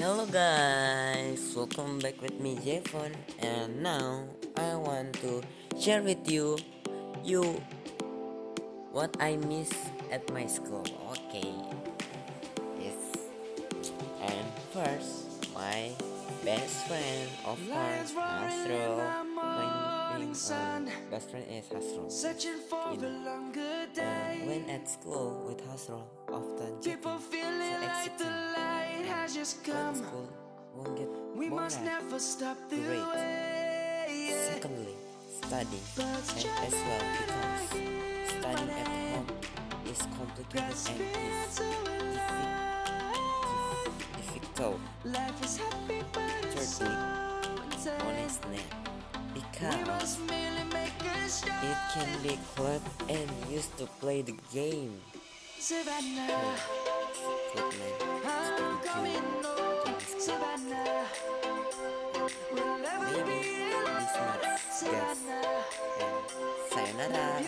Hello guys, welcome back with me Javon and now I want to share with you you what I miss at my school. Okay. Yes. And first, my best friend of course Hasro. My name, uh, best friend is Hasro. Searching for You know, longer uh, when at school with Hasro, often has come. school won't get We must never stop the Great. way. Secondly, studying and as well because studying at home is complicated and is difficult. Life is happy, but Thirdly, honestly, because must merely make a start. it can be club and used to play the game. Savannah, Good Sayonara.